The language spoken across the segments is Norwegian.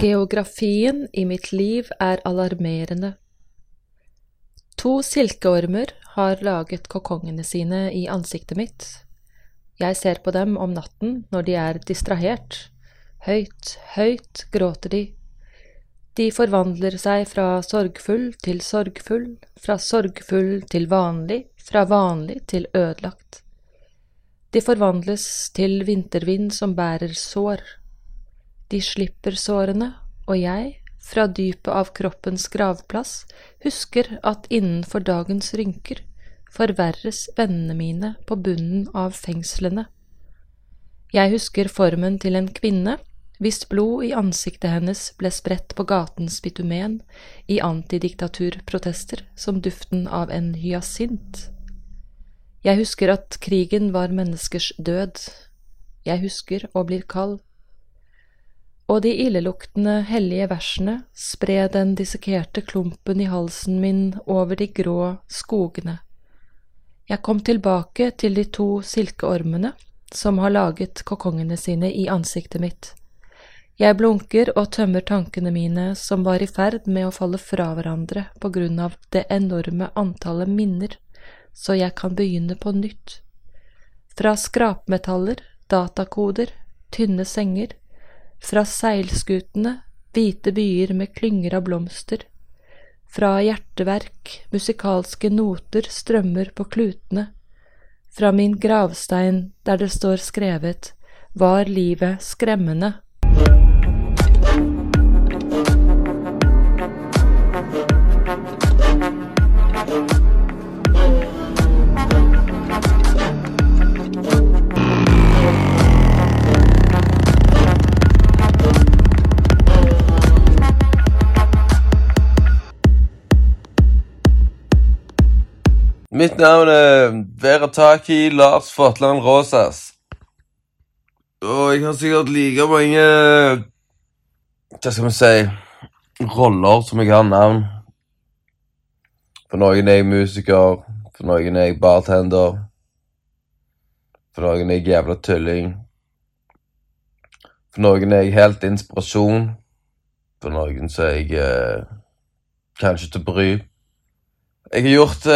Geografien i mitt liv er alarmerende. To silkeormer har laget kokongene sine i ansiktet mitt. Jeg ser på dem om natten når de er distrahert. Høyt, høyt gråter de. De forvandler seg fra sorgfull til sorgfull, fra sorgfull til vanlig, fra vanlig til ødelagt. De forvandles til vintervind som bærer sår. De slipper sårene, og jeg, fra dypet av kroppens gravplass, husker at innenfor dagens rynker forverres vennene mine på bunnen av fengslene. Jeg husker formen til en kvinne hvis blod i ansiktet hennes ble spredt på gatens bitumen i antidiktaturprotester som duften av en hyasint. Jeg husker at krigen var menneskers død. Jeg husker og blir kald og de illeluktende hellige versene spred den dissekerte klumpen i halsen min over de grå skogene. Jeg kom tilbake til de to silkeormene som har laget kokongene sine i ansiktet mitt. Jeg blunker og tømmer tankene mine som var i ferd med å falle fra hverandre på grunn av det enorme antallet minner, så jeg kan begynne på nytt. Fra skrapmetaller, datakoder, tynne senger, fra seilskutene, hvite byer med klynger av blomster. Fra hjerteverk, musikalske noter strømmer på klutene. Fra min gravstein der det står skrevet Var livet skremmende? Mitt navn er Verataki Lars Fotland Rosas. Og jeg har sikkert like mange Hva skal vi si roller som jeg har navn. For noen er jeg musiker, for noen er jeg bartender. For noen er jeg jævla tulling. For noen er jeg helt inspirasjon. For noen så er jeg eh, kanskje til bry. Jeg har gjort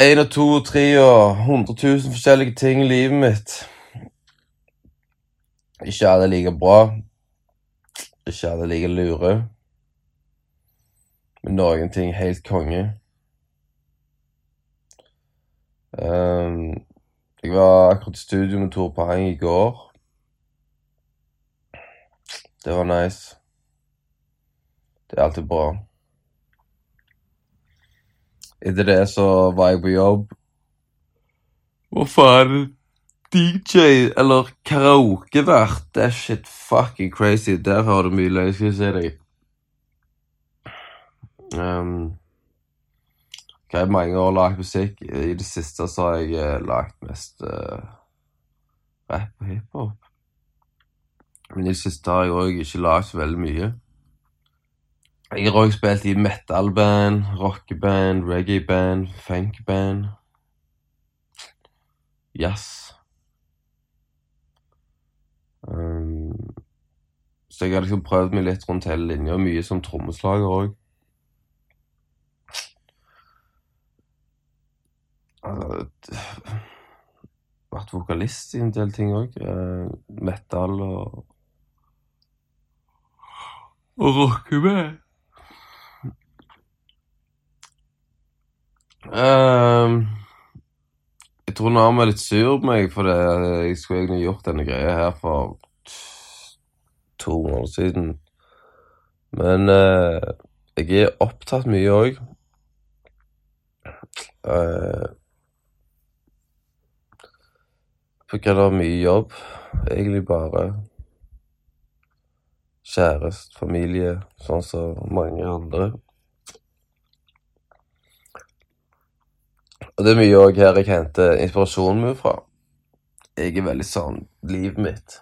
én og to og tre og hundre tusen forskjellige ting i livet mitt. Ikke alle like bra. Ikke alle like lure. Men noen ting helt konge. Um, jeg var akkurat i studio med Tor Pang i går. Det var nice. Det er alltid bra. Etter det så var jeg på jobb. Hva faen? DJ eller karaokevert. Det er shit fucking crazy. Der har du mye løgn, skal jeg si deg. Um, har mange år lagd musikk. I det siste så har jeg uh, lagd mest uh, rap og hiphop. Men i det siste har jeg òg ikke lagd så veldig mye. Jeg har òg spilt i metal-band, rockeband, reggae-band, funk-band. Jazz. Um, så jeg har liksom prøvd meg litt rundt hele linja, mye som trommeslager òg. Uh, vært vokalist i en del ting òg. Uh, metal og Og rockeband. Uh, jeg tror Nam er litt sur på meg, for det. jeg skulle egentlig gjort denne greia her for to måneder siden. Men uh, jeg er opptatt mye òg. Uh, på grunn av mye jobb. Egentlig bare kjæreste, familie, sånn som mange andre. Og det er mye òg her jeg henter inspirasjonen min fra. Jeg er veldig sånn Livet mitt.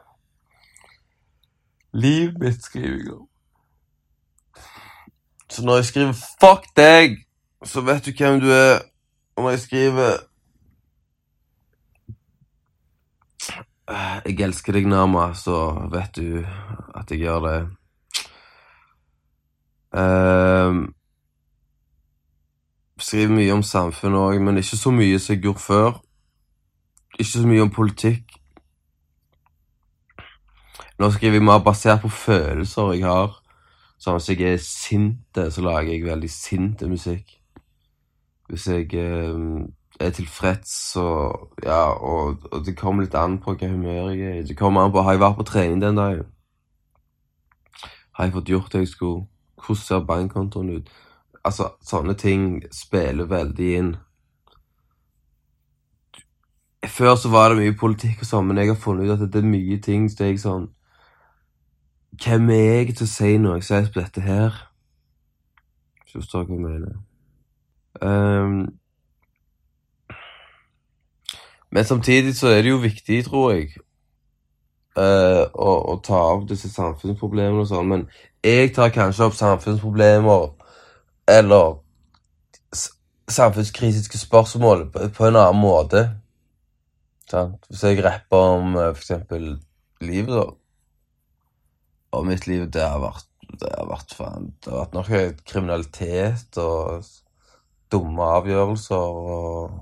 Livet mitt skriver jeg om. Så når jeg skriver 'fuck deg', så vet du hvem du er, Og når jeg skriver Jeg elsker deg, Nama, så vet du at jeg gjør det. Um, skriver mye om samfunnet òg, men ikke så mye som jeg gjorde før. Ikke så mye om politikk. Nå skriver jeg mer basert på følelser jeg har. Sånn hvis jeg er sint, så lager jeg veldig sint musikk. Hvis jeg eh, er tilfreds og Ja, og, og, det kommer litt an på hva humør jeg er i. Det kommer an på Har jeg vært på trening den dagen? Har jeg fått gjort det jeg skulle? Hvordan ser bankkontoen ut? Altså, sånne ting spiller veldig inn. Før så var det mye politikk og sånn, men jeg har funnet ut at det er mye ting så jeg sånn Hvem er jeg til å si noe jeg sier på dette her? Forstår hva jeg mener. Um, men samtidig så er det jo viktig, tror jeg, uh, å, å, ta opp disse samfunnsproblemene og sånn. Men jeg tar kanskje opp samfunnsproblemer eller samfunnskritiske spørsmål på, en annen måte. Sant? Hvis jeg rapper om f.eks. for eksempel livet, da og mitt liv, det har vært Det har vært faen Det har vært noe kriminalitet og dumme avgjørelser og,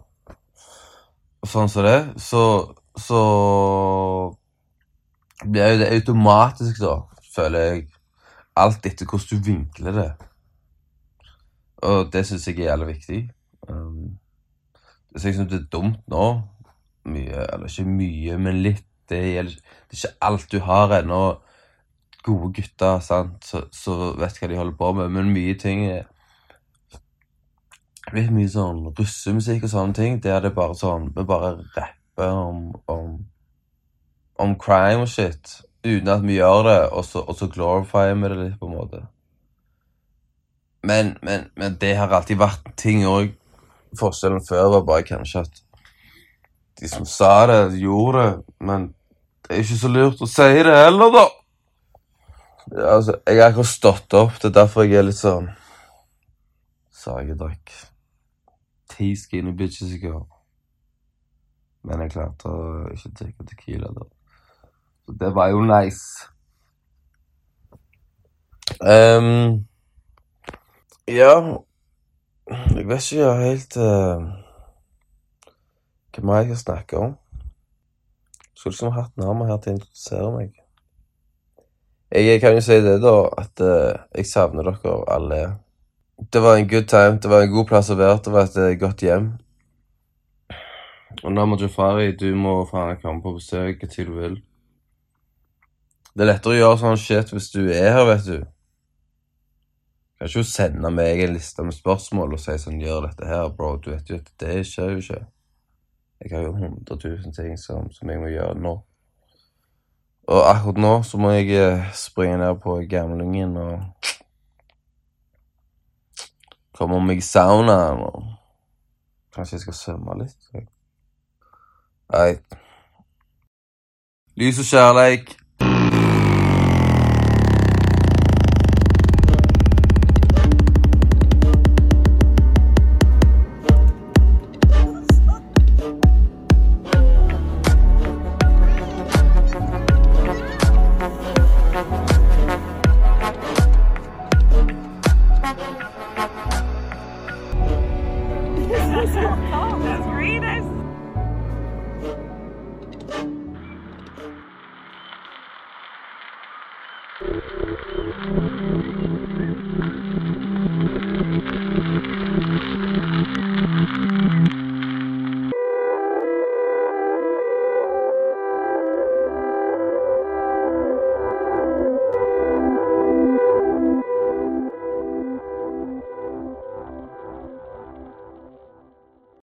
og sånn som det. Så, så blir jo det automatisk, da, føler jeg, alt etter hvordan du vinkler det. Og det syns jeg er jævlig viktig. Um, så jeg syns det er dumt nå. Mye, eller ikke mye, men litt. Det, gjelder, det er ikke alt du har ennå gode gutter sant, Så vet hva de holder på med, men mye ting er Litt mye sånn russemusikk og sånne ting. Det er det bare sånn Vi bare rapper om, om, om crime og shit uten at vi gjør det, og så, og så glorifier vi det litt, på en måte. Men, men, men det har alltid vært ting òg. Forskjellen før var bare kanskje at de som sa det, gjorde det. Men det er ikke så lurt å si det heller, da. Altså, jeg har akkurat stått opp. Det er derfor jeg er litt sånn Sa jeg drakk ti skinny bitches i går. Men jeg klarte å ikke drikke Tequila da. Så det var jo nice. Um, ja Jeg vet ikke helt uh, hva jeg skal snakke om. Skulle liksom hatt nærmere her til å introdusere meg. Jeg kan jo si det, da, at uh, jeg savner dere alle. Det var en good time. Det var en god plass å være. Det var et uh, godt hjem. Og Nama Jafari, du må faen komme på besøk hva tid du vil. Det er lettere å gjøre sånn shit hvis du er her, vet du. Kan ikke jo sende meg en liste med spørsmål og si sånn 'Gjør dette her, bro.' Du vet jo at det skjer jo ikke. Jeg har jo hundre tusen ting som, som jeg må gjøre nå. Og akkurat nå så må jeg eh, springe ned på gamlingen og komme meg i saunaen og Kanskje jeg skal svømme litt? Nei. Lys og kjærleik.